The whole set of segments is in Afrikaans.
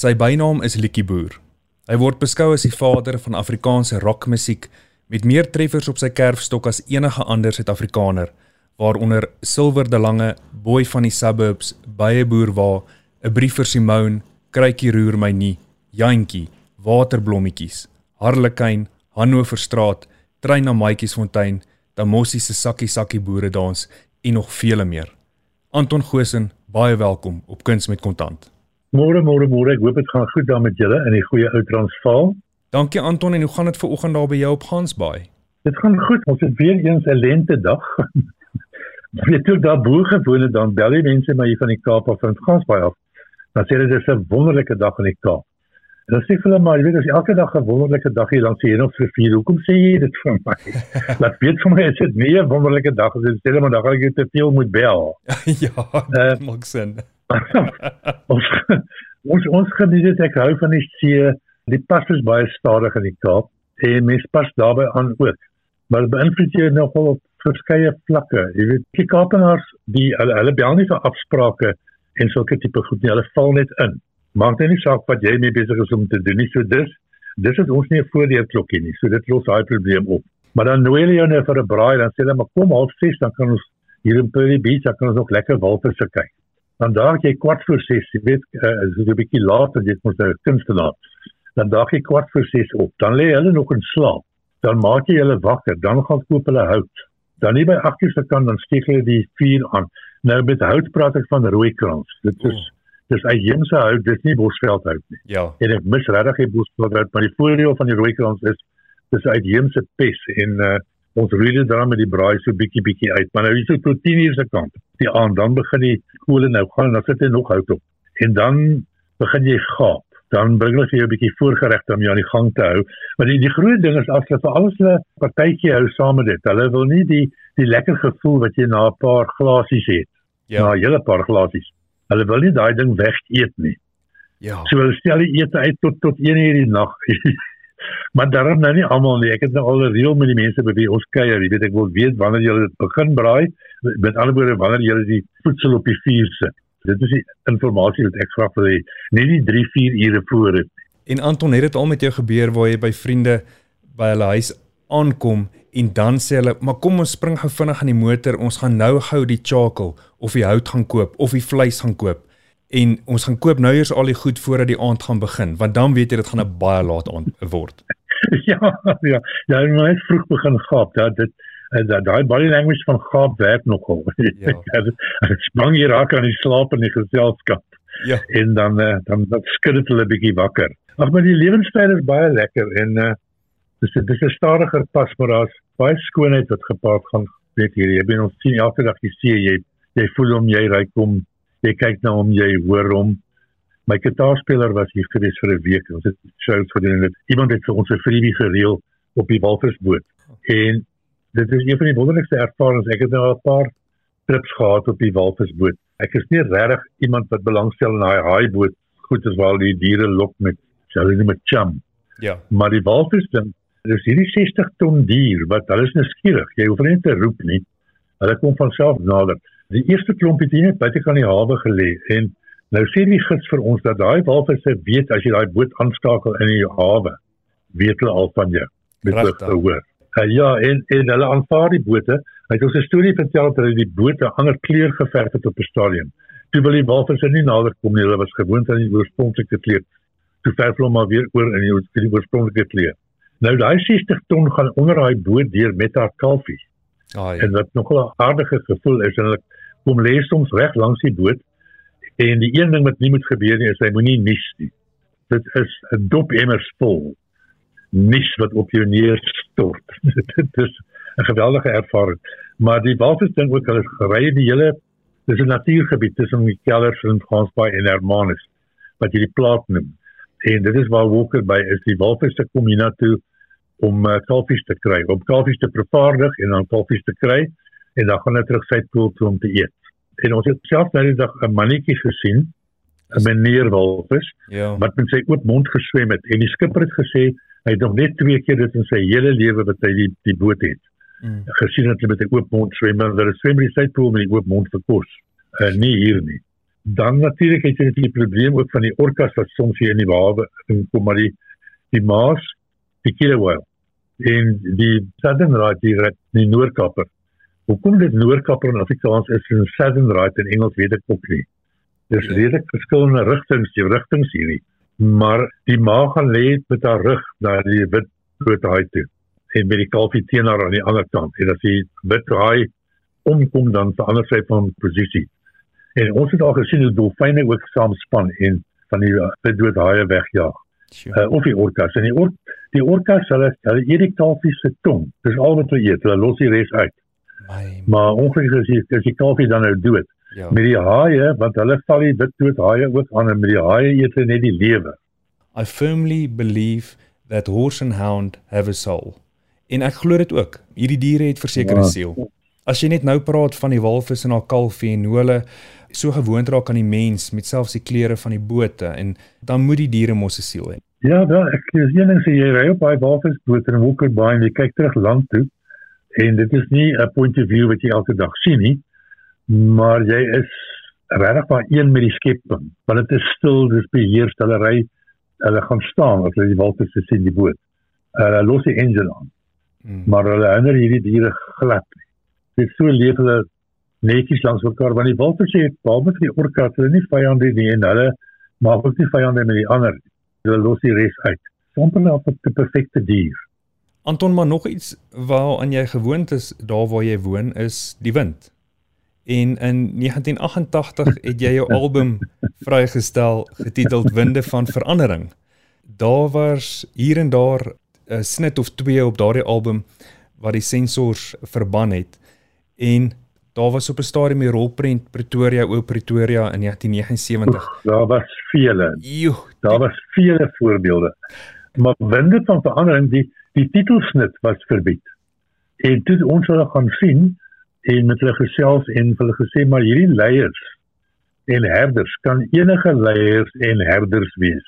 Sy bynaam is Liedjie Boer. Hy word beskou as die vader van Afrikaanse rockmusiek met meer treffers op sy kerfstok as enige ander Suid-Afrikaner, waaronder Silver de Lange, Boy van die Suburbs, Baie Boer waar, 'n brief vir Simone, Kruikie roer my nie, Jantjie, Waterblommetjies, Harlekin, Hannoverstraat, Trein na Maatjiesfontein, Damossie se sakkie sakkie boere dans en nog vele meer. Anton Gosen, baie welkom op Kuns met Kontant. Môre môre môre, ek hoop dit gaan goed daar met julle in die goeie ou Transvaal. Dankie Anton en hoe gaan dit ver oggend daar by jou op Gansbaai? Dit gaan goed. Ons het weer eens 'n lente dag. Weet jy daar bo gewoon dan bel die mense my hier van die Kaap af van Gansbaai af. Dan sê hulle dis 'n wonderlike dag in die Kaap. En dan sê hulle maar, jy weet as elke dag 'n wonderlike dag hier langs die Heunopsrivier, hoekom sê jy dit vir my? Laat weet vir my is dit nie 'n wonderlike dag as jy sê maar dan gaan ek te veel moet bel. ja, uh, maak sin. Ons ons ons geniet dit ek hou van die see. Die pas is baie stadig in die Kaap en mens pas daarbey aan ook. Maar beïnvloed jy nogal op verskeie vlakke. Jy weet, die Kaapenaars, die hulle, hulle bel nie vir afsprake en sulke tipe goed nie. Hulle val net in. Maak net nie saak wat jy mee besig is om te doen nie. So dis dis is ons nie 'n voordeurklokkie nie. So dit los daai probleem op. Maar dan nooi hulle jou nou vir 'n braai, dan sê hulle maar kom half 6 dan kan ons hier in Pearly Beach, dan kan ons nog lekker walvisse kyk dan daag jy kwart voor 6, jy weet, uh, is 'n bietjie later, jy moet 'n kunstenaar. Dan daag jy kwart voor 6 op. Dan lê hulle nog in slaap. Dan maak jy hulle wakker, dan gaan koop hulle hout. Dan nie by 8 uur se kant dan steek hulle die vuur aan. Nou met hout praat ek van rooikrans. Dit is oh. dis uitheemse hout, dis nie bosveld hout nie. Ja. En ek mis regtig die bosveld hout, maar die voordeel van die rooikrans is dis uitheemse pes en uh ons roei dit dan met die braai so bietjie bietjie uit. Maar nou hier so tot 10 uur se kant. Die aand dan begin die skole nou gaan en dan sit hy nog hout op. En dan begin jy gaap. Dan bring hulle vir jou 'n bietjie voorgeregte om jou aan die gang te hou. Maar die die groot ding is as hulle vir alles hulle partytjie hou saam met dit. Hulle wil nie die die lekker gevoel wat jy na 'n paar glasies het. Ja. Na 'n hele paar glasies. Hulle wil nie daai ding weg eet nie. Ja. So hulle stel die ete uit tot tot 1 uur die nag. maar daarom nou nie almal nie. Ek het nou al reël met die mense by wie ons kuier. Jy weet ek wil weet wanneer jy dit begin braai. Met ander woorde wanneer jy die voedsel op die vuur sit. Dit is die inligting wat ek graag wil hê. Nie die 3, 4 ure voor dit. En Anton, het dit al met jou gebeur waar jy by vriende by hulle huis aankom en dan sê hulle, "Maar kom ons spring gou vinnig aan die motor. Ons gaan nou gou die charcoal of die hout gaan koop of die vleis gaan koop." En ons gaan koop nou eers al die goed voordat die aand gaan begin want dan weet jy dit gaan 'n baie laat aand word. ja, ja, ja, jy moet vroeg begin gaap. Dat dit eh, dat daai body language van gaap werk nogal. Ja. Ek sprang hier raak aan die slaap in die geselskap. Ja. En dan uh, dan dan skud dit hulle bietjie wakker. Ag maar die lewenstyl is baie lekker en uh dis dis 'n stadiger pas maar daar's baie skoonheid wat gepaard gaan weet hier. Jy bin ons sien elke dag die see jy jy voel hom jy ry kom jy kyk na hom, jy hoor hom. My gitaarspeler was hier gewees vir 'n week. Ons het shows gedoen en iemand het vir ons 'n freebie gereël op die Walvisboot. En dit is een van die wonderlikste ervarings. Ek het nou al 'n paar trips gehad op die Walvisboot. Ek is nie regtig iemand wat belangstel in daai haaiboot goed as waar die diere lok met hulle met chum. Ja. Maar die walvis ding, dis hierdie 60 ton dier wat hulle is nou skieurig. Jy hoef net te roep nie. Hulle kom van self nader. Die eerste klompie het net buite kan die hawe gelê en nou sê die gids vir ons dat daai walvisse weet as jy daai boot aanskakel in die hawe, weet hulle al van jou. Met gehoor. Uh, ja, en en hulle aanvaar die bote. Hy het ons 'n storie vertel dat hulle die bote 'n ander kleur geverf het op die stadium. Toe wil die walvisse nie nader kom nie. Hulle was gewoond aan die oorspronklike kleur. Toe verf hulle maar weer oor in die, die oorspronklike kleur. Nou daai 60 ton gaan onder daai boot deur met haar kalfies. Ah, ja. En wat nogal 'n aardige gevoel is en hulle kom lê soms reg langs die boot en die een ding wat nie moet gebeur nie is hy moenie nies nie. Dit is 'n dop emmers vol nies wat op jou neerstort. dit is 'n geweldige ervaring. Maar die walvis ding ook hulle gery die hele dis 'n natuurgebied tussen die kellers in Fransbaai en Hermanus wat jy die plaas noem. En dit is waar Walker by is die walvisse kom hiernatoe om uh, kalfies te kry, om kalfies te vervaardig en dan kalfies te kry en dan gaan hy terug sy pool toe om te eet. En ons het self nou die dag 'n mannetjie gesien, 'n meneer walvis, ja. wat met sy oop mond geswem het en die skipper het gesê hy het nog net twee keer dit in sy hele lewe wat hy die die boot het. Mm. gesien het met 'n oop mond swem, maar daar is swem by die sy pool met 'n oop mond vir kos. Uh, nie hier nie. Dan natuurlik het jy die probleem ook van die orkas wat soms hier in die hawe kom maar die die maas, die killer whale en die southern right hier in die Noordkaper. Hoekom dit Noordkaper in Afrikaans is en southern right in Engels weet ek ook nie. Dis ja. redelik verskillende rigtings, die rigtings hierdie. Maar die maag gaan lê met haar rug na die wit groot haai toe en met die kalfie teen haar aan die ander kant. En as die wit haai omkom dan te ander sy van posisie. En ons het al gesien hoe dolfyne ook saamspan en van die wit groot haie wegjaag. Sure. Uh, of die orkas en die or die orkas hulle hulle eet die kalfie se tong. Dis al wat hulle eet. Hulle los die res uit. My. Maar ongelukkig is die, die kalfie dan nou dood. Ja. Met die haie want hulle val die wit groot haie ook aan en met die haie eet hulle net die lewe. I firmly believe that horse and hound have a soul. En ek glo dit ook. Hierdie diere het verseker 'n ja. siel. As jy net nou praat van die walvis en haar kalfie en hoe hulle so gewoond raak aan die mens met selfs die kleure van die bote en dan moet die diere mos 'n siel hê. Ja, da ek is een ding sê jy ry op baie walvisbote in Walker Bay en jy kyk terug land toe en dit is nie 'n point of view wat jy elke dag sien nie, maar jy is regtig maar een met die skepping. Want dit is stil, dis beheer, hulle hulle gaan staan as hulle die walvisse sien die boot. Hulle los die engine aan. Hmm. Maar hulle hinder hierdie diere glad nie. Dit so leef hulle netjies langs mekaar want die walvisse het behalwe vir die orkas hulle nie vyande nie en hulle maak ook nie vyande met die ander. Hulle los die res uit. Sommige op die perfekte dier. Anton maar nog iets waaraan jy gewoond is daar waar jy woon is die wind. En in 1988 het jy jou album vrygestel getiteld Winde van Verandering. Daar was hier en daar 'n snit of twee op daardie album wat die sensors verban het en daar was op 'n stadium die rolprent Pretoria o Pretoria in 1979. Oef, daar was vele. Joe, daar was vele voorbeelde. Maar Winde van Verandering die die titelsnit was verbied. En toe ons hulle gaan sien en met hulle gesels en hulle gesê maar hierdie leiers en herders kan enige leiers en herders wees.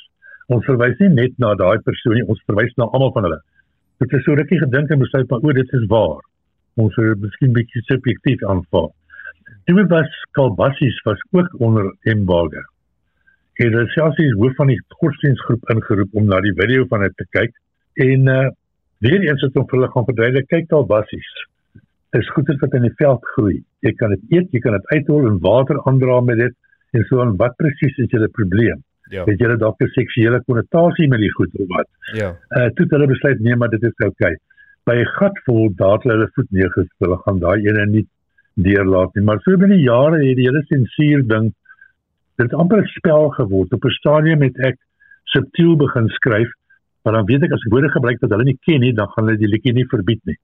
Ons verwys nie net na daai persoon nie, ons verwys na almal van hulle. Dit is so rukkie gedink en besluit maar o, dit is waar. Ons het miskien bietjie subjektief aanvaar. Toe was Kalbassies was ook onder embargo. Hy het selfs die hoof van die godsdienstgroep ingeroep om na die video van dit te kyk en uh weer eens het hom vir hulle gaan verduidelik kyk Kalbassies is goeders wat in die veld groei. Jy kan dit eet, jy kan dit uithol en water aandra met dit en so en wat presies is julle probleem? Ja. Het julle dalk 'n seksuele konnotasie met die goed of wat? Ja. Uh toe hulle besluit nee, maar dit is oukei. Okay. By 'n gat vol daad hulle voet neergesit, hulle gaan daai ene nie deurlaat nie. Maar so binne jare het die hele sensuur ding dit amper 'n spel geword. Op 'n stadium het ek subtiel begin skryf, maar dan weet ek as ek woorde gebruik wat hulle nie ken nie, dan gaan hulle die liedjie nie verbied nie.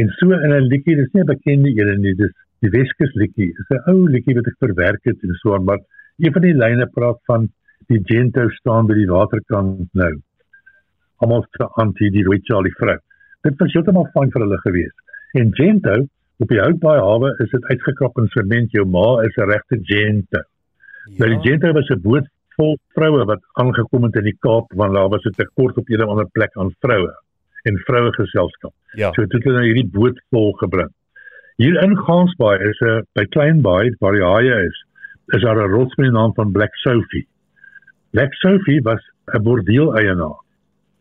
En so in 'n liedjie, dis nie 'n bekende een nie, dis die Weskus liedjie. Dis 'n ou liedjie wat ek verwerk het en so aan, maar een van die lyne praat van die Gento staan by die waterkant nou. Almal se antie die rooi Charlie vrou. Dit was heeltemal fyn vir hulle gewees. En Gento op die Houtbaai hawe is dit uitgekrap in sement. Jou ma is 'n regte Gento. Ja. Nou die Gento was 'n boot vol vroue wat aangekom het in die Kaap want daar was 'n tekort op 'n ander plek aan vroue en vroue geselskap. Ja. So dit het nou hierdie boot vol gebring. Hier in Gansbaai is 'n by Kleinbaai waar die haie is, is daar 'n rots met die naam van Black Sophie. Black Sophie was 'n bordeel eienaar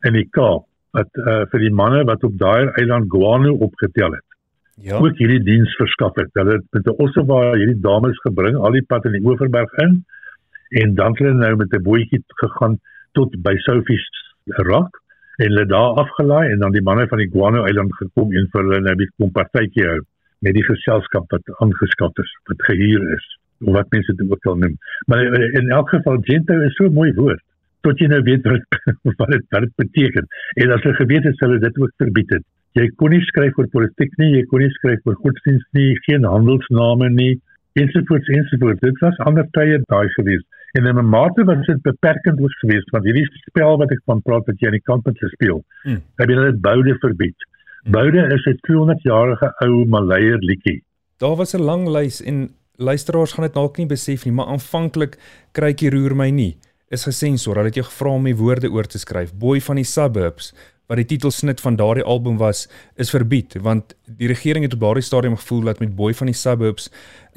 in die Kaap wat uh, vir die manne wat op daai eiland Guano opgetel het. Ja. Ook hierdie diens verskaf het. Hulle het met 'n osse waar hierdie dames gebring al die pad in die Oeverberg in en dan het hulle nou met 'n bootjie gegaan tot by Sophie's Rock en hulle daar afgelaai en dan die manne van die Guano eiland gekom en vir hulle nou 'n kom partytjie hou met die geselskap wat aangeskaf is, wat gehuur is, of wat mense dit ook al noem. Maar in elk geval gento is so 'n mooi woord tot jy nou weet wat wat dit wat dit beteken. En as jy geweet het hulle dit ook verbied het. Jy kon nie skryf oor politiek nie, jy kon nie skryf oor godsdienst nie, geen handelsname nie, ensovoorts ensovoorts. Dit was ander tye daai gewees. En in 'n mate was dit beperkend ook geweest want hierdie spel wat ek van praat wat jy aan die kant moet speel. Hmm. Heb jy dit boude verbied? Hmm. Boude is 'n 200 jarige ou Malayer liedjie. Daar was 'n lang lys en luisteraars gaan dit dalk nie besef nie, maar aanvanklik kry ek hier roer my nie. Is gesensor. Hulle het jou gevra om die woorde oor te skryf. Boy van die suburbs wat die titelsnit van daardie album was, is verbied want die regering het op daardie stadium gevoel dat met Boy van die suburbs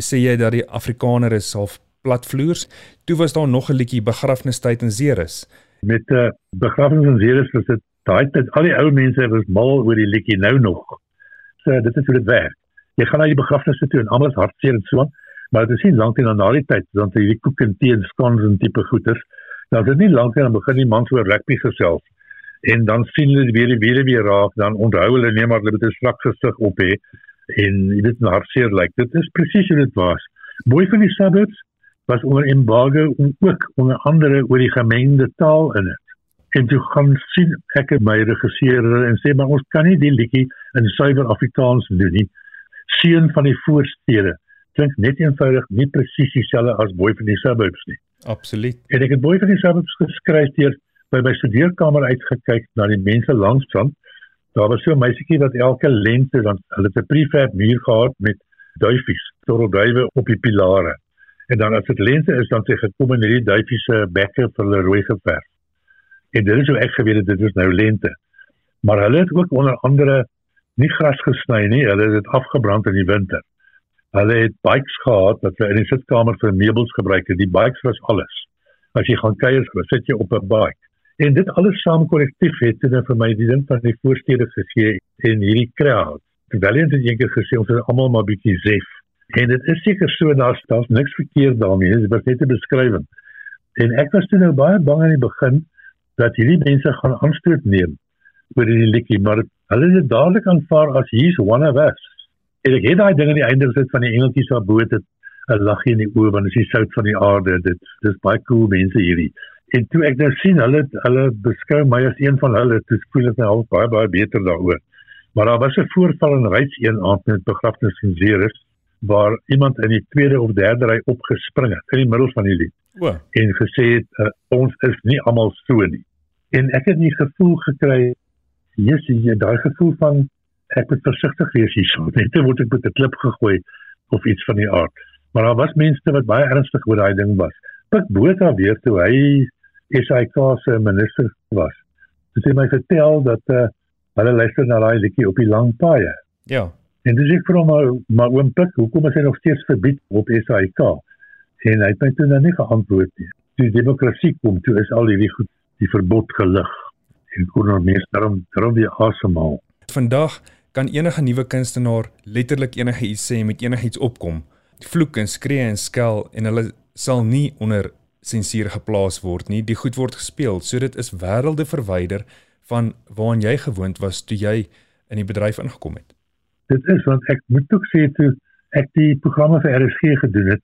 sê jy dat die Afrikaner is half platvloers. Toe was daar nog 'n liedjie Begrafnistyd in Ceres. Met 'n uh, Begrafnis in Ceres was dit daai tyd al die ou mense was mal oor die liedjie nou nog. So dit is hoe dit werk. Jy gaan na die begrafnisse toe en almal is hartseer en so aan, maar dit is nie lank na daardie tyd dan jy die koek en tee en skons en tipe goeders. Dan is dit nie lank dan begin die man so rugby gesels en dan sien hulle weer die weer weer raak dan onthou hulle nee maar hulle het 'n swak gesig op hê en dit is hartseer lyk like. dit is presies hoe dit was boy van die suburbs was onder embargo en ook onder andere oor die gemengde taal in dit en toe gaan sien ek my regisseur en sê maar ons kan nie die liedjie in suiwer Afrikaans doen nie. Seun van die voorstede. Klink net eenvoudig nie presies dieselfde as boy van die suburbs nie. Absoluut. En ek het boy van die suburbs geskryf deur by my studeerkamer uitgekyk na die mense langs van. Daar was so 'n meisietjie wat elke lente dan hulle het 'n prefab muur gehad met duifies, torrelduwe op die pilare. En dan as dit lente is dan sê gekom in hierdie duifie se bekke vir hulle rooi geverf. En dit is hoe ek geweet het dit is nou lente. Maar hulle het ook onder andere nie gras gesny nie, hulle het dit afgebrand in die winter. Hulle het bikes gehad wat hulle in die sitkamer vir meubels gebruik het. Die bikes was alles. As jy gaan kuier, sit jy op 'n bike. En dit alles saam kollektief het dit vir my die ding van die voorstede gegee en hierdie crowd. Terwyl jy dit eendag gesê ons is almal maar bietjie sef. En dit is seker so daar's daar's niks verkeerd daarmee, dit is net 'n beskrywing. En ek was toe nou baie bang aan die begin dat hierdie mense gaan aanstoot neem oor hierdie liedjie, maar hulle het dit dadelik aanvaar as he's one of us. En ek het daai ding aan die einde gesit van die engeltjies wat boot het 'n laggie in die oë want dit is sout van die aarde. Dit dis baie cool mense hierdie en toe ek nou sien hulle hulle beskou my as een van hulle toe voel ek nou baie baie beter daaroor maar daar was 'n voorval in Ryds een aand met begrafnis in Ceres waar iemand in die tweede of derde ry opgespring het in die middel van die lied o en gesê het uh, ons is nie almal so nie en ek het nie gevoel gekry Jesus jy daai gevoel van ek moet versigtig wees hierso net word ek met 'n klip gegooi of iets van die aard maar daar was mense wat baie ernstig oor daai ding was Pik Botha weer toe hy SAK se minister was. Dit het my vertel dat uh, hulle luister na daai liedjie op die lang paaie. Ja. En dis ek vir hom maar oom Pik, hoekom is hy nog steeds verbied op SAK? En hy het my toe nou nie geantwoord nie. Die demokrasie kom toe is al hierdie goed die verbod gelig en kon nou meer daarom daarom die asemhaal. Vandag kan enige nuwe kunstenaar letterlik enige iets sê met enigiets opkom. Vloek en skree en skel en hulle sal nie onder sensuur geplaas word nie. Die goed word gespeel. So dit is wêrelde verwyder van waaraan jy gewoond was toe jy in die bedryf ingekom het. Dit is want ek moet ook sê toe ek die programme vir RSG gedoen het,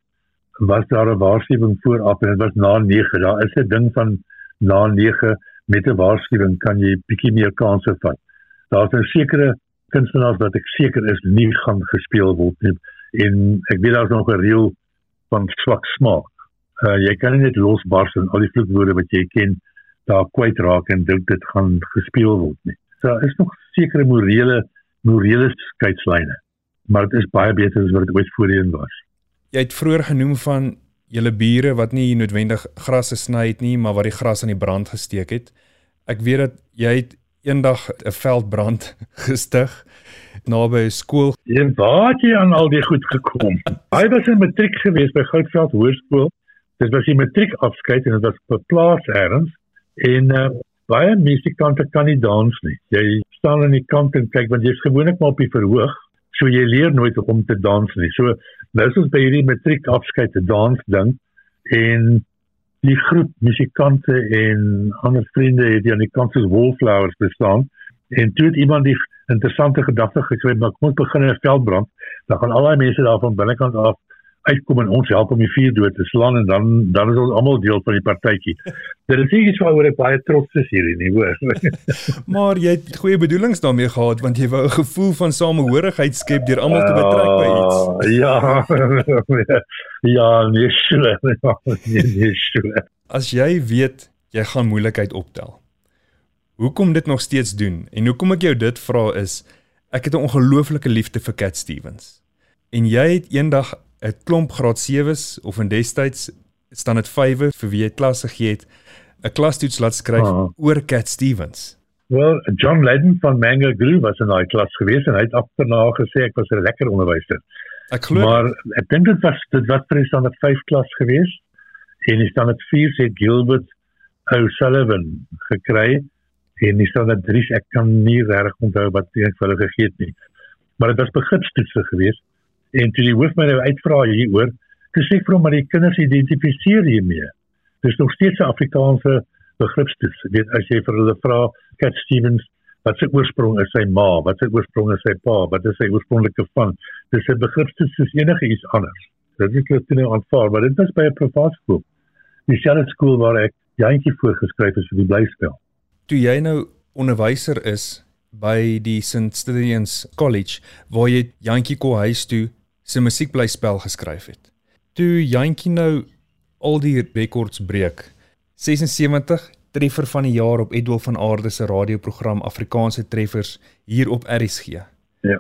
was daar 'n waarskuwing vooraf en dit was na 9. Daar is 'n ding van na 9 met 'n waarskuwing kan jy bietjie meer kansse vat. Daar's 'n sekere kunstenaars wat ek seker is nie gaan gespeel word nie en ek weet daar's nog 'n reël van swak smaak uh, jy kan net losbars en al die vloekwoorde wat jy ken daar kwyt raak en dink dit gaan gespeel word nie. So is nog sekere morele morele skeidslyne, maar dit is baie beter as wat dit ooit voorheen was. Jy het vroeër genoem van julle bure wat nie noodwendig grasse sny het nie, maar wat die gras aan die brand gesteek het. Ek weet dat jy het eendag 'n veldbrand gestig naby 'n skool. En waar het jy aan al die goed gekom? Hy was in matriek gewees by Goudveld Hoërskool Dit was die matriek afskeid en dit was op plaas erns en uh, baie musikante kan nie dans nie. Jy staan aan die kant en kyk want jy's gewoonlik maar op die verhoog, so jy leer nooit om te dans nie. So nou is ons by hierdie matriek afskeid te dans ding en die groep musikante en ander vriende het hier aan die kant soos wallflowers bestaan en toe het iemand die interessante gedagte gekry maar kom ons begin 'n veldbrand dan gaan al daai mense daar van binnekant af uitkom en ons help om die vuur dood te slaan en dan dan is ons almal deel van die partytjie. Dit is iets waaroor ek baie trots is hierdie nie hoor. maar jy het goeie bedoelings daarmee gehad want jy wou 'n gevoel van samehorigheid skep deur almal te betrek by iets. Uh, ja. ja, nee, sure. nee, nee, sure. As jy weet jy gaan moeilikheid optel. Hoekom dit nog steeds doen en hoekom ek jou dit vra is ek het 'n ongelooflike liefde vir Cat Stevens. En jy het eendag 'n klomp graad 7s of in destyds staan dit 5e vir wie jy klas gegee het 'n klastoets laat skryf uh -huh. oor Cat Stevens. Well, John Ledden van Mango Groove was in daai klas gewees en hy het agterna gesê ek was 'n lekker onderwyser. Ek glo Maar ek dink dit was dit was vir die standaard 5 klas gewees en die standaard 4 se Gilbert O'Sullivan gekry en die standaard 3 ek kan nie regtig onthou wat ek vir hulle gegee het nie. Maar dit was begripstoetse gewees en toe die hoof my nou uitvra hieroor, toe sê ek vir hom maar die kinders identifiseer hiermee. Dis nog steeds 'n Afrikaanse begripstoets. Jy weet as jy vir hulle vra Cat Stevens wat sy oorsprong is sy ma, wat sy oorsprong is sy pa, wat is sy oorspronklike van. Dis 'n begripstoets soos enige iets anders. Dit is net nou aanvaar, maar dit was by 'n privaat skool. Dieselfde skool waar ek jantjie voorgeskryf is vir die blyspel. Toe jy nou onderwyser is by die St. Stithians College waar jy Jantjie Kohuis toe se musiekblyspel geskryf het. Toe Jantjie nou al die rekords breek. 76 treffer van die jaar op Edwil van Aarde se radioprogram Afrikaanse treffers hier op RSG. Ja.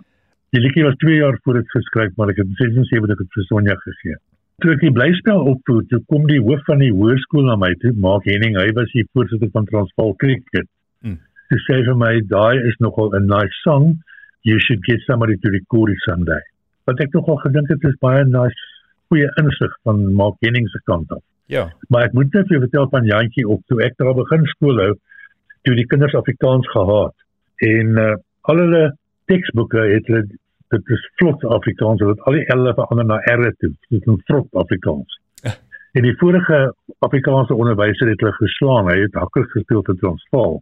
Die liedjie was 2 jaar voor dit geskryf, maar ek het 76 het vir Sonja gegee. Toe ek die blyspel opvoer, toe kom die hoof van die hoërskool na my toe, Mark Henning, hy was die voorsitter van Transvaal Cricket. Hmm. Toe sê hy vir my, "Daai is nogal 'n nice song. You should get somebody to record it someday." Wat ek nogal gedink het is baie nice goeie insig van Mark Henning se kant af. Ja. Maar ek moet net vir vertel van Jantjie op toe ek daar begin skool hou, toe die kinders Afrikaans gehaat. En uh, al hulle teksboeke het hulle dit is vlot Afrikaans, hulle het al die L'e verander na R toe. Dit is vlot Afrikaans. Ja. En die vorige Afrikaanse onderwyser het hulle geslaan. Hy het hakker gespeel vir Transvaal.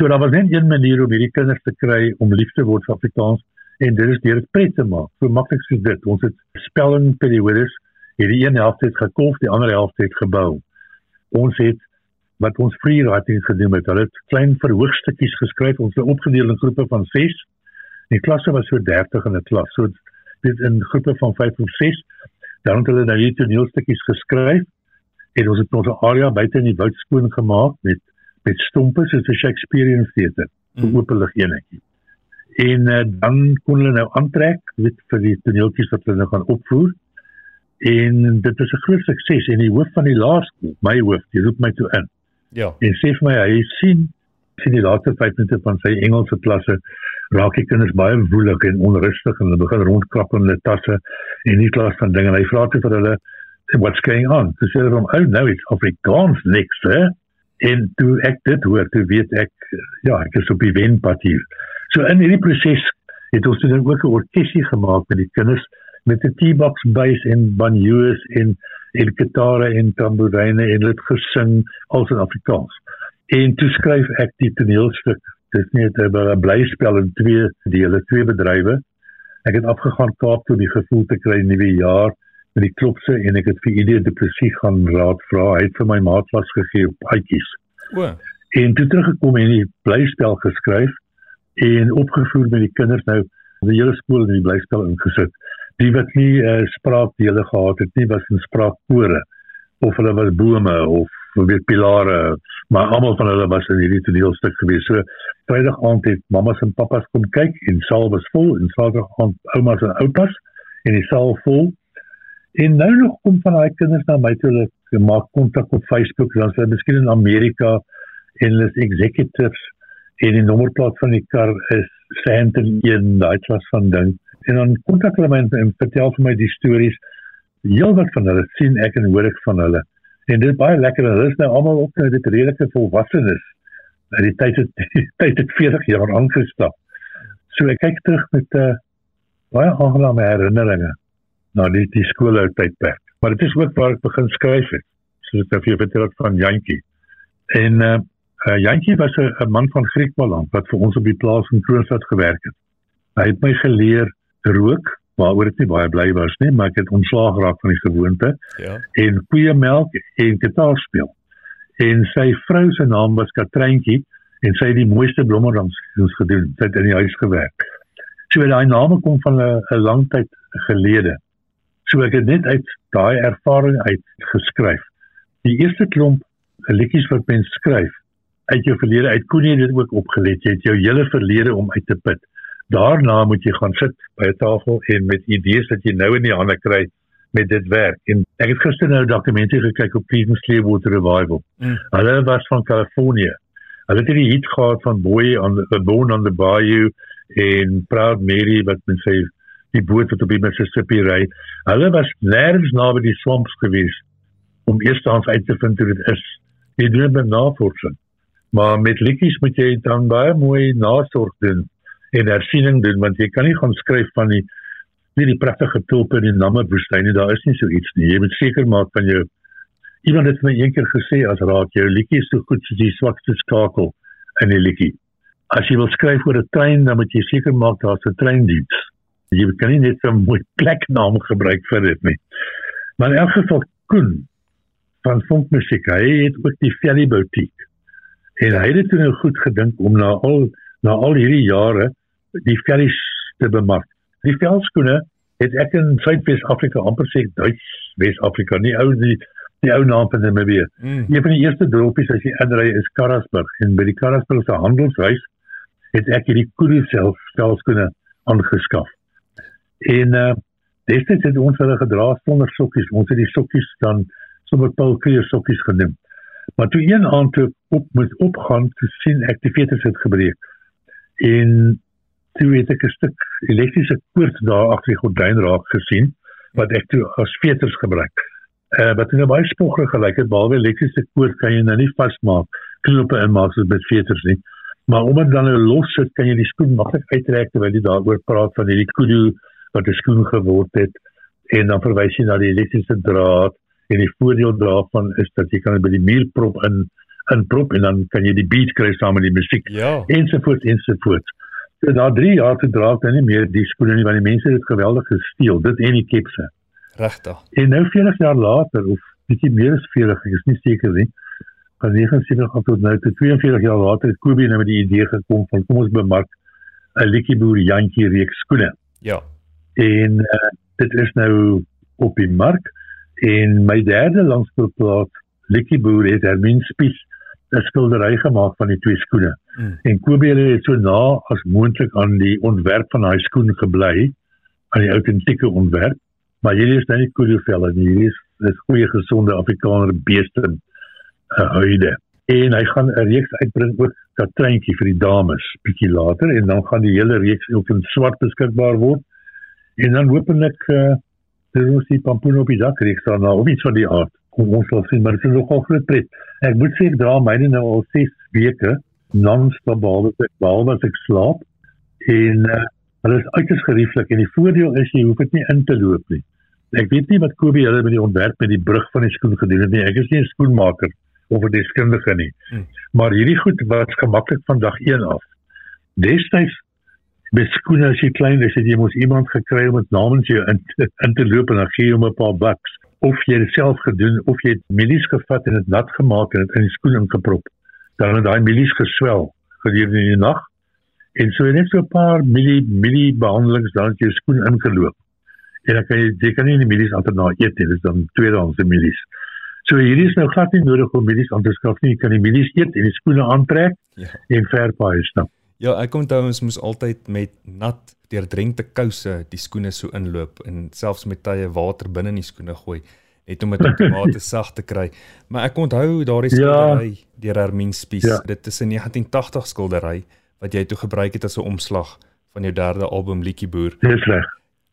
So daar was net een manier om hierdie kinders te kry om lief te word vir Afrikaans en dit is deur dit pret te maak. So maklik soos dit. Ons het spelling periodes hierdie een helfte het gekolf, die ander helfte het gebou. Ons het wat ons free writing gedoen het. Hulle het klein verhoogstukkies geskryf. Ons het opgedeel in groepe van 6. Die klasse was so 30 in 'n klas. So dit in groepe van 5 of 6. Dan het hulle nou hier toneelstukkies geskryf en ons het ons area buite in die woud skoon gemaak met met stompe soos 'n Shakespearean theater, 'n Mm. openlig enetjie. En uh, dan kon hulle nou aantrek weet vir die toneeltjies wat hulle nou gaan opvoer. En dit is 'n groot sukses en die hoof van die laerskool, my hoof, die roep my toe in. Ja. en sê vir my hy sien sien die laaste 5 minute van sy Engelse klasse raak die kinders baie woelig en onrustig en hulle begin rondkrap in hulle tasse en nie klas van dinge. En hy vra toe vir hulle what's going on? So sê hulle hom oh no it's Afrikaans next hè? En toe ek dit hoor toe weet ek ja ek is op die wenpad hier so in hierdie proses het ons dan ook 'n orkesie gemaak met die kinders met 'n T-box bass en banjoes en en gitare en tamboerine en dit gesing als in Afrikaans. En toe skryf ek die toneelstuk. Dit is net 'n blyspel in twee dele, twee bedrywe. Ek het afgegaan Kaap toe om die gevoel te kry nuwe jaar met die klopse en ek het vir Idee depressie gaan raad vra. Hy het vir my maatlas gegee op uitjies. O. En toe teruggekom en die blyspel geskryf en opgevoer met die kinders nou die hele skool in die blyspel ingesit. Die wat nie uh, spraakdele gehad het nie was in spraakkore of hulle was bome of weet pilare, maar almal van hulle was in hierdie toneelstuk gewees. So Vrydag aand het mammas en pappas kom kyk en saal was vol en Saterdag aand oumas en oupas en die saal vol. En nou nog kom van daai kinders na my toe hulle maak kontak op Facebook, dan is hulle miskien in Amerika en hulle is executives en die nommerplaat van die kar is Sandton 1, daai klas van ding. En dan kontak hulle my en, en vertel vir my die stories. Heelwat van hulle sien ek en hoor ek van hulle. En dit is baie lekker. Hulle is nou almal op nou dit redelike volwassenes. Nou die tyd het die tyd het 40 jaar aangestap. So ek kyk terug met 'n uh, baie aangename herinneringe na die die skooltydperk. Maar dit is ook waar ek begin skryf het. Soos ek vir vertel het van Jantjie. En uh, uh Jantjie was 'n man van Griekmaland wat vir ons op die plaas in Kroonstad gewerk het. Hy het my geleer rook, waaroor ek nie baie bly was nie, maar ek het ontslaag geraak van die gewoonte Ja. en koeiemelk en gitaar speel. En sy vrou se naam was Katreintjie en sy het die mooiste blommerdansings gedoen. Sy het in die huis gewerk. So daai name kom van 'n 'n lang tyd gelede. So ek het net uit daai ervaring uit geskryf. Die eerste klomp liedjies wat mens skryf uit jou verlede uit kon jy dit ook opgelet. Jy het jou hele verlede om uit te put. Daarna moet jy gaan sit by 'n tafel en met idees wat jy nou in die hande kry met dit werk. En ek het gister nou 'n dokumentie gekyk op Creedence Clearwater Revival. Mm. Hulle was van Kalifornië. Hulle het hierdie hit gehad van Boy on the Born on the Bayou en Proud Mary wat men sê die boot wat op die Mississippi ry. Hulle was nêrens naby die swamps gewees om eerstens uit te vind hoe dit is. Jy doen met navorsing. Maar met liedjies moet jy dan baie mooi nasorg doen en hersiening doen want jy kan nie gaan skryf van die nie die pragtige tulpe in die Namibwoestyn nie. Daar is nie so iets nie. Jy moet seker maak van jou iemand het my eendag gesê as raak jou liedjie so goed soos die swakste skakel in die liedjie. As jy wil skryf oor 'n trein, dan moet jy seker maak daar's 'n treindiens. Jy kan nie net 'n mooi pleknaam gebruik vir dit nie. Maar in elk geval Koen van Funkmusiek, hy het ook die Valley Boutique. En hy het toe nou goed gedink om na al na al hierdie jare die vellies te bemark. Die velskoene het ek in Suid-Wes-Afrika amper sê Duits Wes-Afrika, nie ou die die ou naam van Namibië. Mm. Een van die eerste dorpies as jy inry is Karasburg en by die Karasburg se handelshuis het ek hierdie Kudu self velskoene aangeskaf. En uh destyds het ons hulle gedra sonder sokkies. Ons het die sokkies dan sommer Paul Kreer sokkies genoem. Maar toe een aand toe op moet opgaan te sien ek die veters het gebreek. En toe het ek 'n stuk elektriese koord daar agter die gordyn raak gesien wat ek toe as veters gebruik. Eh uh, wat nou baie spogger gelyk het behalwe elektriese koord kan jy nou nie vasmaak knope inmaak soos met veters nie. Maar omdat dan nou los sit kan jy die skoen maklik uittrek terwyl jy daaroor praat van hierdie kudu wat 'n skoen geword het en dan verwys jy na die elektriese draad en die voordeel daarvan is dat jy kan by die muur prop in in prop en dan kan jy die beat kry saam met die musiek ja. ensovoorts ensovoorts. So na 3 jaar te dra dan nie meer die skoene nie want die mense het dit geweldig gesteel dit en die kepse. Regtig. En nou 40 jaar later of bietjie meer as 40, ek is nie seker nie. Van 79 af tot nou tot 42 jaar later het Kobie nou met die idee gekom van kom ons bemark 'n liedjie boer Jantjie reeks skoene. Ja. En uh, dit is nou op die mark en my derde langspeelplaat liedjie boer het Hermin Spies 'n skildery gemaak van die twee skoene. Mm. En Kobie het so na as moontlik aan die ontwerp van daai skoen gebly, aan die autentieke ontwerp maar hierdie is nou nie koelvelle nie hierdie is dis goeie gesonde afrikaner beeste uh, huide en hy gaan 'n reeks uitbring ook katreintjie vir die dames bietjie later en dan gaan die hele reeks ook in swart beskikbaar word en dan hopelik uh, dis ons die pampoen op die dak reeks dan of iets van die aard kom ons sal sien maar dit is nogal groot pret ek moet sê ek dra myne nou al 6 weke non-stop behalwe ek behalwe as ek slaap en uh, hulle is uiters gerieflik en die voordeel is jy hoef dit nie in te loop nie Ek weet nie wat Kobie hulle met die ontwerp met die brug van die skoen gedoen het nie. Ek is nie 'n skoenmaker of 'n deskundige nie. Hmm. Maar hierdie goed was gemaklik van dag 1 af. Destyds met skoene as jy klein is, het jy mos iemand gekry om dit namens jou in, in te loop en dan gee jy hom 'n paar bucks of jy dit self gedoen of jy het milies gevat en dit nat gemaak en dit in die skoen ingeprop. Dan het daai milies geswel gedurende die nag. En so net so 'n paar milie milie behandelings dan het jy skoen ingeloop en dan kan jy jy kan nie die milies altyd na eet nie, dis dan tweedehandse milies. So hierdie is nou glad nie nodig om milies aan te skaf nie, jy kan die milies eet en die skoene aantrek ja. en verpaai stap. Ja, ek onthou ons moes altyd met nat deurdrenkte kouse die skoene so inloop en selfs met tye water binne in die skoene gooi net om dit outomate sag te kry. Maar ek onthou daardie ja. skildery ja. deur Hermin Spies. Ja. Dit is 'n 1980 skildery wat jy toe gebruik het as 'n omslag van jou derde album Liedjie Boer. Dis reg.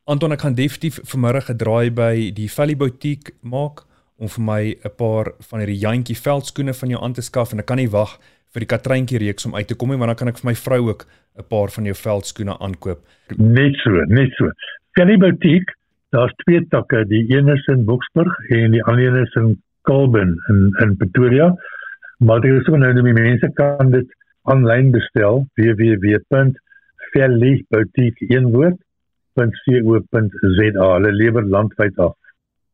Anton ek gaan definitief vanmiddag 'n draai by die Valley Boutique maak om vir my 'n paar van hierdie jantjie veldskoene van jou aan te skaf en ek kan nie wag vir die Katreintjie reeks om uit te kom nie want dan kan ek vir my vrou ook 'n paar van jou veldskoene aankoop. Net so, net so. Valley Boutique, daar's twee takke, die een is in Boksburg en die ander een is in Kalben in in Pretoria. Maar dit is ook nou die mense kan dit aanlyn bestel www.valleyboutique.co.za www.co.za. Hulle lewer landwyd af.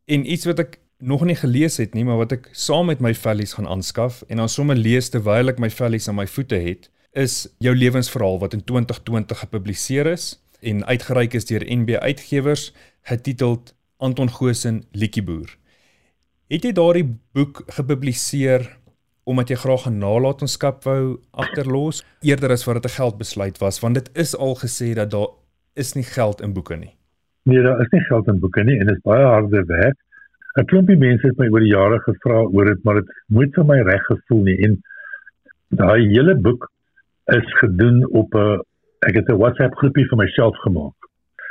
En iets wat ek nog nie gelees het nie, maar wat ek saam met my vellies gaan aanskaf en dan sommer lees terwyl ek my vellies aan my voete het, is jou lewensverhaal wat in 2020 gepubliseer is en uitgereik is deur NB Uitgewers, getiteld Anton Goosen Liedjieboer. Het jy daardie boek gepubliseer omdat jy graag 'n nalatenskap wou agterlos eerder as wat dit 'n geldbesluit was want dit is al gesê dat daar is nie geld in boeke nie. Nee, daar is nie geld in boeke nie en dit is baie harde werk. 'n Klompie mense het my oor die jare gevra oor dit, maar dit moet vir my reg gevoel nie en daai hele boek is gedoen op 'n ek het 'n WhatsApp groepie vir myself gemaak.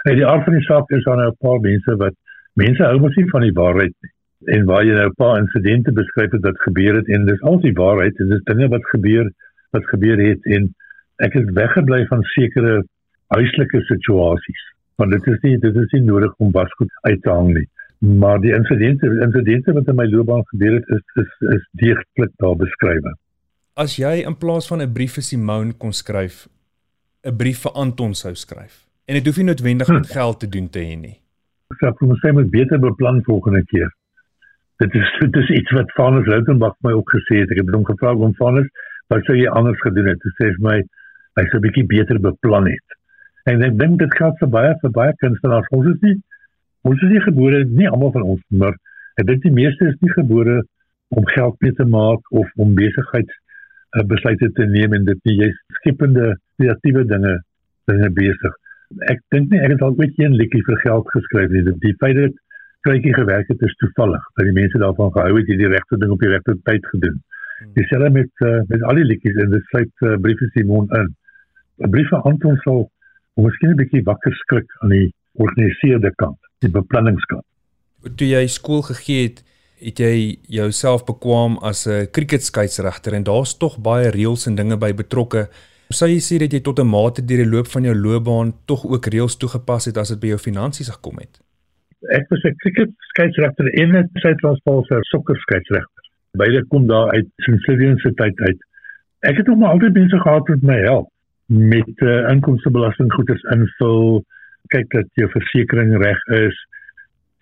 En die aard van die saak is dan nou 'n paar mense wat mense hou mos nie van die waarheid nie. En waar jy nou 'n paar insidente beskryf het wat gebeur het en dis al die waarheid, dis dinge wat gebeur wat gebeur het en ek het weggebly van sekere huislike situasies. Want dit is nie dit is nie nodig om wasgoed uit te hang nie. Maar die insidente insidente wat in my loopbaan gebeur het is is is deeglik daar beskryf. As jy in plaas van 'n brief vir Simone kon skryf, 'n brief vir Anton sou skryf. En dit hoef nie noodwendig met hm. geld te doen te hê nie. Ek sê vir myself moet beter beplan volgende keer. Dit is dit is iets wat Vanus Loutenbach my ook gesê het. Ek het hom gevra om Vanus, wat sou jy anders gedoen het? Hy sê vir my hy sou 'n bietjie beter beplan het. En ek dink dit geld vir baie vir baie kunstenaars. Ons is nie ons is nie gebore nie almal van ons, maar ek dink die meeste is nie gebore om geld mee te maak of om besigheid uh, besluite te neem en dit nie jy's skepende kreatiewe dinge dinge besig. Ek dink nie ek het al ooit een liedjie vir geld geskryf nie. Die feit dat krykie gewerk het is toevallig. Dat die mense daarvan gehou het jy die regte ding op die regte tyd gedoen. Hmm. Dieselfde met uh, met al die liedjies en dit sluit uh, briewe Simon in. 'n Brief van Anton sal miskien 'n bietjie wakker skrik aan die organiseerde kant, die beplanningskant. Toe jy skool gegee het, het jy jouself bekwam as 'n cricketskeieregter en daar's tog baie reëls en dinge by betrokke. Sou jy sê dat jy tot 'n mate deur die loop van jou loopbaan tog ook reëls toegepas het as dit by jou finansies gekom het? Ek was 'n cricketskeieregter en 'n Suid-Afrikaanse sokkerskeieregter. Beide kom daar uit Sint-Louis se tyd uit. Ek het hom altyd besig gehad met my help met uh, inkomstebelasting goeders invul, kyk dat jou versekerings reg is,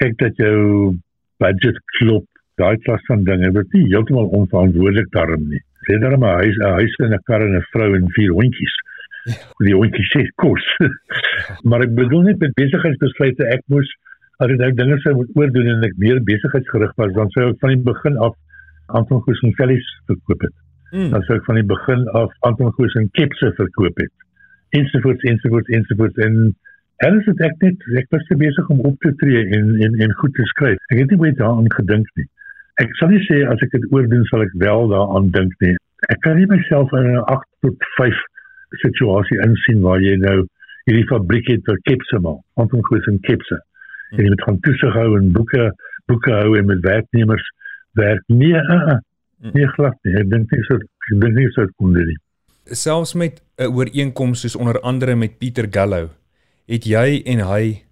kyk dat jou budget klop, daai klas van dinge. Dit is heeltemal onverantwoordelik daarom nie. Sê daar maar huis, 'n huis en 'n kar en 'n vrou en vier hondjies. Die hondjies sê kos. maar ek bedoel net met besigheidsbesluite ek moes as ek nou dinge sou moet oordoen en ek meer besigheidsgerig was, dan sou ek van die begin af Anton Goos en Felix verkoop het. Mm. Dan sou ek van die begin af Anton Goos en Kepse verkoop het. Ensovoorts ensovoorts ensovoorts en en is dit ek net ek was te besig om op te tree en en en goed te skryf. Ek het nie baie daaraan gedink nie. Ek sal nie sê as ek dit oordoen sal ek wel daaraan dink nie. Ek kan nie myself in 'n 8 tot 5 situasie insien waar jy nou hierdie fabriek het vir Kepse maak. Anton Goos en Kepse. En jy moet gaan toesig hou en boeke boeke hou en met werknemers werk. Nee, uh, uh, nee glad nie. Ek dink nie so ek dink nie so kon dit nie. Selfs met 'n ooreenkoms soos onder andere met Pieter Gallo, het jy en hy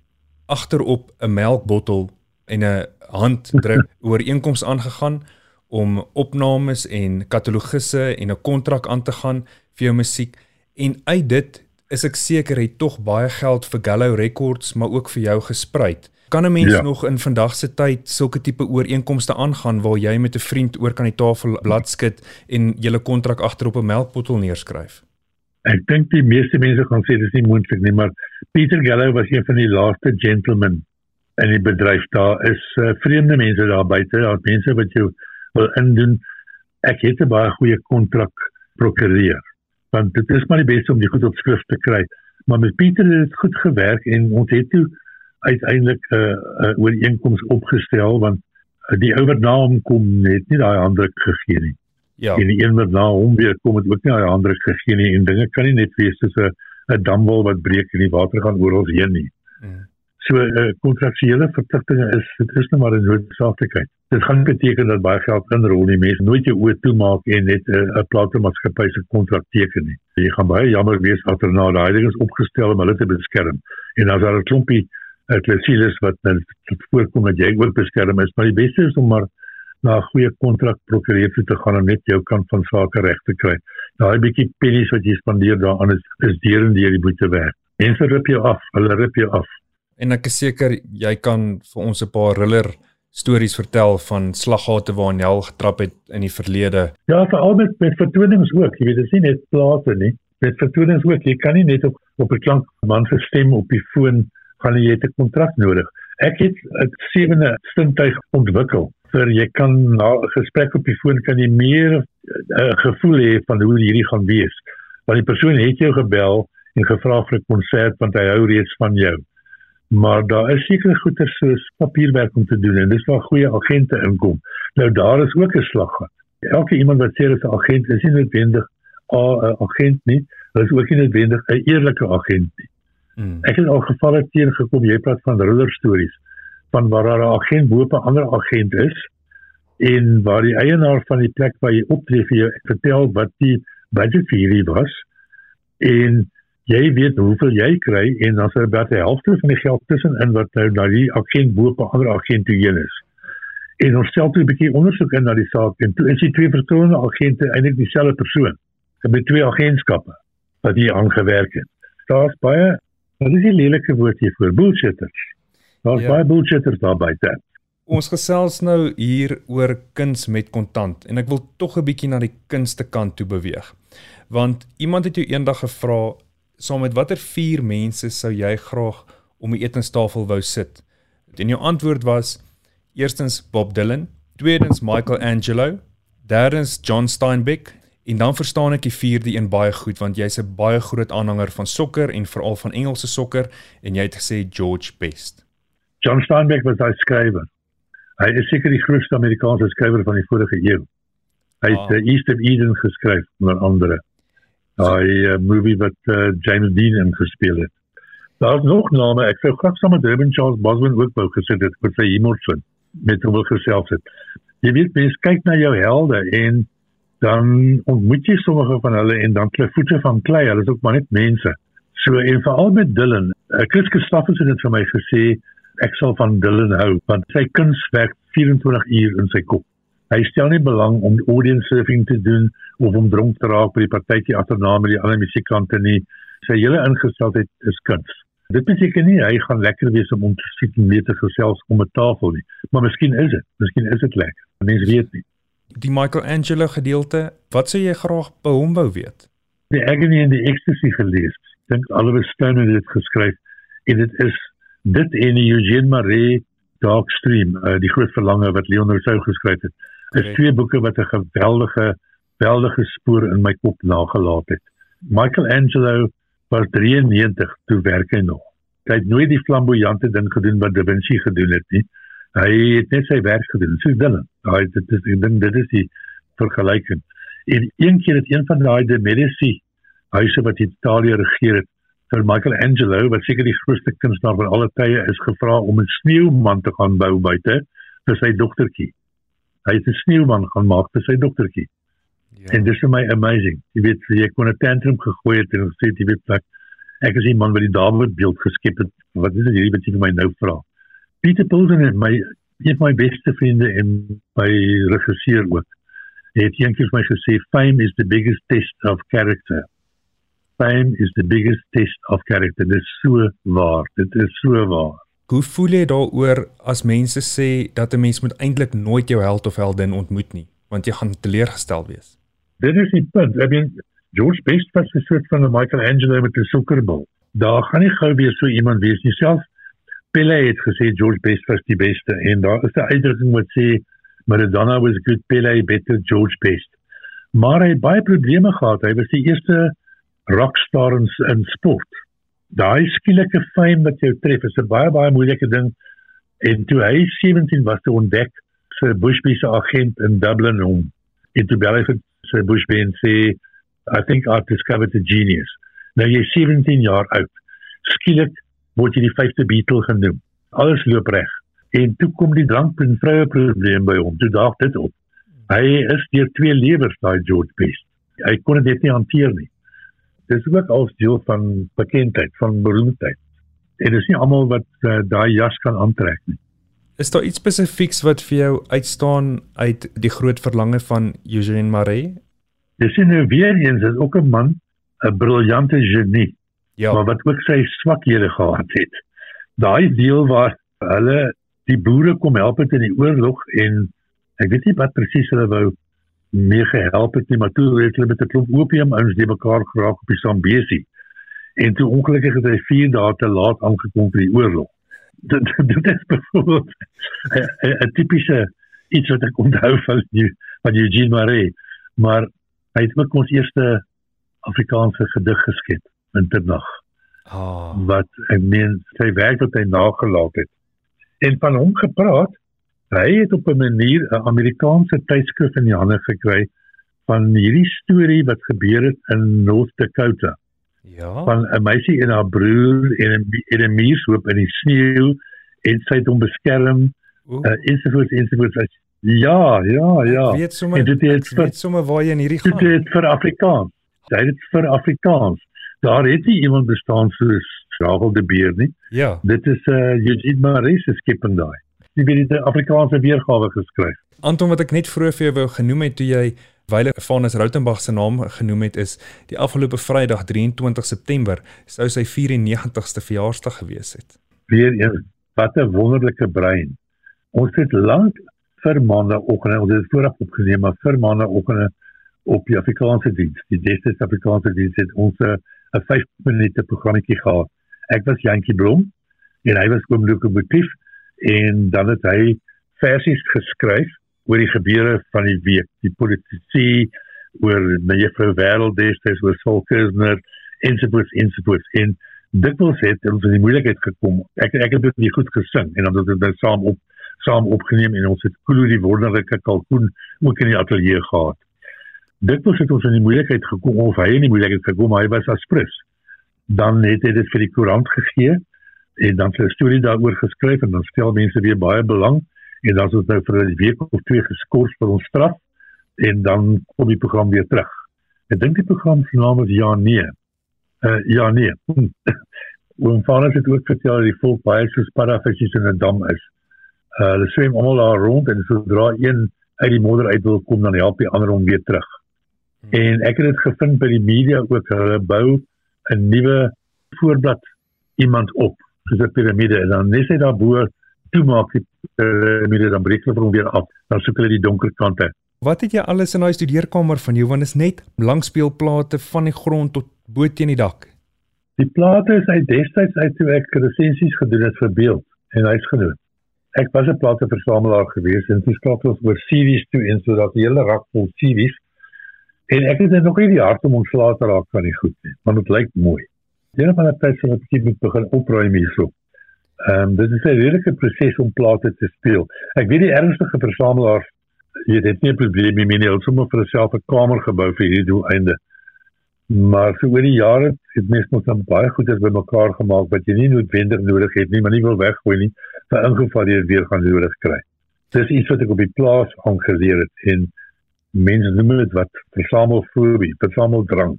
agterop 'n melkbottel en 'n handdruk ooreenkoms aangegaan om opnames en katalogisse en 'n kontrak aan te gaan vir jou musiek en uit dit is ek seker hy tog baie geld vir Gallo Records maar ook vir jou gespruit. Kan 'n mens ja. nog in vandag se tyd sulke tipe ooreenkomste aangaan waar jy met 'n vriend oor kan die tafel bladskud en julle kontrak agter op 'n melkbottel neerskryf? Ek dink die meeste mense gaan sê dis nie moontlik nie, maar Peter Gallo was een van die laaste gentlemen in die bedryf. Daar is uh, vreemde mense daar buite, daar mense wat jou wil indoen. Ek het 'n baie goeie kontrak prokureer. Want dit is maar die beste om die goed op skrift te kry. Maar met Pieter het dit goed gewerk en ons het toe uiteindelik 'n uh, uh, ooreenkoms opgestel want die ou wat na hom kom het nie daai handdruk gegee nie. Ja. En die een wat na hom weer kom het ook nie daai handdruk gegee nie en dinge kan nie net wees soos 'n 'n damwal wat breek en die water gaan ons heen nie. Mm. So 'n uh, kontraktuele verpligtinge is dit is net maar 'n noodsaaklikheid. Dit gaan beteken dat baie geld inrol nie mense nooit jou oë toemaak en net 'n uh, platenmaatskappy se kontrak teken nie. Jy gaan baie jammer wees agterna daai ding is opgestel om hulle te beskerm. En as daar 'n klompie klausules wat nou voorkom dat jy ook beskerm is, maar die beste is om maar na 'n goeie kontrak prokureer te gaan om net jou kant van sake reg te kry. Daai bietjie pennies wat jy spandeer daaraan is is deur en deur die boete werd. Mense rip jou af, hulle rip jou af. En ek is seker jy kan vir ons 'n paar riller stories vertel van slaggate waar Nel getrap het in die verlede. Ja, veral met met vertonings ook. Jy weet, dit is nie net plate nie. Met vertonings ook, jy kan nie net op op 'n klankman se stem op die foon gaan jy 'n kontrak nodig. Ek het 'n sewende sintuig ontwikkel vir jy kan na 'n gesprek op die foon kan jy meer 'n uh, gevoel hê van hoe hierdie gaan wees. Want die persoon het jou gebel en gevra vir 'n konsert want hy hou reeds van jou. Maar daar is seker goeie soos papierwerk om te doen en dis waar goeie agente inkom. Nou daar is ook 'n slaggat. Elke iemand wat sê hy is 'n agent, is nie noodwendig 'n agent nie. Hulle is ook nie noodwendig 'n eerlike agent nie. Mm. Ek het al gevalle teëgekom, jy praat van roller stories van waar daar 'n agent bo 'n ander agent is en waar die eienaar van die plek waar jy optree vir jou vertel wat die budget vir hierdie was en jy weet hoeveel jy kry en dan sal dit die helfte van die geld tussenin wat nou na die agent bo 'n ander agent toe heen is. En ons stel toe 'n bietjie ondersoek in na die saak en toe is die twee verskillende agente eintlik dieselfde persoon. Dit is twee agentskappe wat hier aangewerk het. Daar's baie wat is die lelike woord hier vir bullshitters. Daar's ja. baie bullshitters daar buite. Ons gesels nou hier oor kuns met kontant en ek wil tog 'n bietjie na die kunste kant toe beweeg. Want iemand het jou eendag gevra saam met watter vier mense sou jy graag om die etenstafel wou sit? En jou antwoord was eerstens Bob Dylan, tweedens Michael Angelo, derdens John Steinbeck en dan verstaan ek die vierde een baie goed want jy's 'n baie groot aanhanger van sokker en veral van Engelse sokker en jy het gesê George Best. John Steinbeck was hy skrywer. Hy is seker die grootste Amerikaanse skrywer van die vorige eeu. Hy het ah. Uh, East of Eden geskryf onder andere daai uh, movie wat uh, James Dean in gespeel het. Daar's nog name, ek sou graag saam met Ruben Charles Bosman ook wou gesit het met sy Emerson met hom gesels het. Jy weet mens kyk na jou helde en dan ontmoet jy sommige van hulle en dan kry voete van klei, hulle is ook maar net mense. So en veral met Dylan, uh, Chris Christoffers het dit vir my gesê ek sal van Dylan hou want sy kuns werk 24 uur in sy kop. Hy stel nie belang om audience surfing te doen of om dronk te raak by die partytjie agterna met die ander musiekkante nie. Sy hele ingesteldheid is kuns. Dit beteken nie hy gaan lekker wees om om te sit en mee te gesels om 'n tafel nie, maar miskien is dit. Miskien is dit lekker. Mense weet nie. Die Michelangelo gedeelte, wat sou jy graag by hom wou weet? Die agony en die ecstasy gelees. Dink Oliver Stone het dit geskryf en dit is dit en Eugene Marais Dark Stream, uh, die groot verlange wat Leon Rousseau geskryf het is twee boeke wat 'n geweldige geweldige spoor in my kop nagelaat het. Michelangelo was 93 toe werk hy nog. Hy het nooit die flamboyante ding gedoen wat Da Vinci gedoen het nie. Hy het net sy werk gedoen. So dan, hy dit is ek dink dit is die vergelyking. En een keer het een van daai De Medici huise wat Italië regeer het vir Michelangelo wat seker die grootste kunstenaar van alle tye is gevra om 'n sneeuman te gaan bou buite vir sy dogtertjie hy het 'n sneeuman gaan maak vir sy dogtertjie. Ja. En dis vir my amazing. Jy weet, jy kon 'n tantrum gegooi het en gesê jy weet ek ek is die man wat die Dawid beeld geskep het. Wat is dit hierdie wat jy vir my nou vra? Peter Pilsen is my een van my beste vriende en my regisseur ook. Hy het eendag vir my gesê fame is the biggest test of character. Fame is the biggest test of character. Dit is so waar. Dit is so waar. Hoe voel jy daaroor as mense sê dat 'n mens moet eintlik nooit jou held of heldin ontmoet nie, want jy gaan teleurgestel wees? Dit is die punt. I mean, George Best was 'n soort van 'n Michelangelo met 'n sokkerbal. Daar gaan nie gou weer so iemand wees nie. Self Pele het gesê George Best was die beste en daar is 'n uitdrukking wat sê Maradona was good, Pele better, George Best. Maar hy het baie probleme gehad. Hy was die eerste rockstar in, in sport. Daai skielike fame wat jou tref is 'n baie baie moeilike ding. En toe hy 17 was te ontdek sy Bushby se agent in Dublin hom. En toe bel hy vir sy Bushby en sê I think I've discovered a genius. Nou jy 17 jaar oud. Skielik word jy die vyfde Beatle genoem. Alles loop reg. En toe kom die drank en vroue probleem by hom. Toe daag dit op. Hy is deur twee lewers daai George Best. Hy kon dit nie hanteer nie dis ook als deel van bekendheid, van beroemdheid. En dis nie almal wat uh, daai jas kan aantrek nie. Is daar iets spesifieks wat vir jou uitstaan uit die groot verlange van Eugene Marais? Dis nou weer eens is ook 'n man, 'n briljante genie. Ja. Maar wat ook sy swakhede gehad het. Daai deel waar hulle die boere kom help het in die oorlog en ek weet nie wat presies hulle wou mee gehelp het nie, maar toe het hulle met 'n klomp opium ouens die mekaar geraak op die Zambesi. En toe ongelukkig het hy 4 dae te laat aangekom vir die oorlog. Dit dit is byvoorbeeld 'n tipiese iets wat ek onthou van die van Eugene Marais, maar hy het ook ons eerste Afrikaanse gedig geskep, Winternag. Ah. Oh. Wat ek meen sy werk wat hy nagelaat het. En van hom gepraat, hy het op 'n manier 'n Amerikaanse tydskrif in die hande gekry van hierdie storie wat gebeur het in North Dakota Ja. van 'n meisie en haar broer en 'n en 'n muishoop in die sneeu en sy het hom beskerm Oeh, uh, ensovoorts ensovoorts. Ja, ja, ja. Ek weet sommer En dit het ek weet sommer waar jy in hierdie Dit gaan. het vir Afrikaans. Sy het dit vir Afrikaans. Daar het nie iemand bestaan soos Rachel de Beer nie. Ja. Dit is uh, Eugene Marais se skipping daai. Sy het die Afrikaanse weergawe geskryf. Anton wat ek net vroeër vir jou wou genoem het toe jy Wyle Vanus Rautenbach se naam genoem het is die afgelope Vrydag 23 September sou sy 94ste verjaarsdag gewees het. Weer eens, wat 'n wonderlike brein. Ons het lank vir maandagooggend, ons het dit vooraf opgeneem, maar vir maandagooggend op die Afrikaanse diens, die Destyds Afrikaanse diens het ons 'n 'n 5 minute programmetjie gehad. Ek was Jantjie Blom en hy was oom Lokomotief en dan het hy versies geskryf oor die gebeure van die week, die politisie oor mevrou Wêreld destyds oor Saul Kirchner ensovoorts ensovoorts en dikwels het ons in die moeilikheid gekom. Ek ek het dit nie goed gesing en dan het ons dit saam op saam opgeneem en ons het Kulu die wonderlike kalkoen ook in die ateljee gehad. Dikwels het ons in die moeilikheid gekom of hy in die moeilikheid gekom, maar hy was aspris. Dan het hy dit vir die koerant gegee en dan 'n storie daaroor geskryf en dan stel mense weer baie belang en dan is ons nou vir 'n week of twee geskort vir ons straf en dan kom die program weer terug. Ek dink die program se naam is Ja nee. Uh ja nee. Hm. Oom Vanus het ook vertel dat die volk baie so sparafisies in 'n dam is. Uh hulle swem almal daar rond en sodra een uit die modder uit wil kom dan help die ander hom weer terug. En ek het dit gevind by die media ook hulle bou 'n nuwe voorblad iemand op soos 'n piramide en dan net hy daarbo toemaak die piramide dan breek hulle hom weer af. Dan soek hulle die donker kante. Wat het jy alles in daai studeerkamer van jou want is net langspeelplate van die grond tot bo teen die dak. Die plate is uit destyds uit toe ek resensies gedoen het vir beeld en huisgenoot. Ek was 'n plateversamelaar gewees en toe skakel ons oor series toe en sodat die hele rak vol series en ek het dit nog nie die hart om ontslae te raak van die goed nie, maar dit lyk mooi. Een van die tyd sal ek moet begin opruim hierso. Ehm um, dit is 'n redelike proses om plate te speel. Ek weet die ernstige versamelaars jy het nie 'n probleem mee nie, hulle sommer vir hulself 'n kamer gebou vir hierdie doeleinde. Maar so oor die jare het mense mos dan baie goeders bymekaar gemaak wat jy nie noodwendig nodig het nie, maar nie wil weggooi nie, vir ingeval jy weer gaan nodig kry. Dis iets wat ek op die plaas aangeleer het en mense noem dit wat versamelfobie, versameldrang,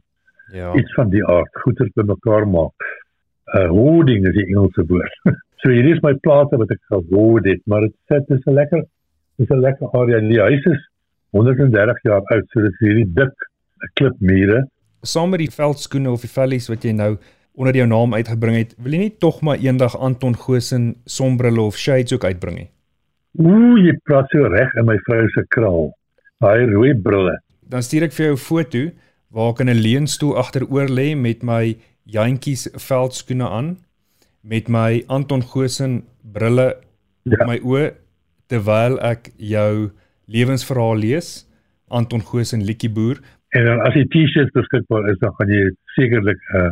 Ja. iets van die aard, goeders bymekaar maak. Uh hoarding is die Engelse woord. so hier is my plate wat ek gehoord het, maar dit sê dit is 'n lekker dis 'n lekker area. Die huis is 130 jaar oud, so dit is hierdie dik klipmure Saam met die veldskoene of die vellies wat jy nou onder jou naam uitgebring het, wil jy nie tog maar eendag Anton Goosen sonbrille of shades ook uitbring nie. Ooh, jy praat so reg in my vrou se kraal. Daai rooi brille. Dan stuur ek vir jou 'n foto waar ek in 'n leunstoel agteroor lê met my jantjies veldskoene aan met my Anton Goosen brille op Ja. my oë terwyl ek jou lewensverhaal lees. Anton Goosen Liedjieboer. En dan as die T-shirts beskikbaar is, dan gaan jy sekerlik 'n uh,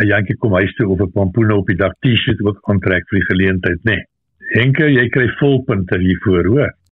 'n jantjie kom huis toe of 'n pampoene op die dak T-shirt ook aantrek vir die geleentheid, nê. Nee. Henke, jy kry volpunte hiervoor, hoor.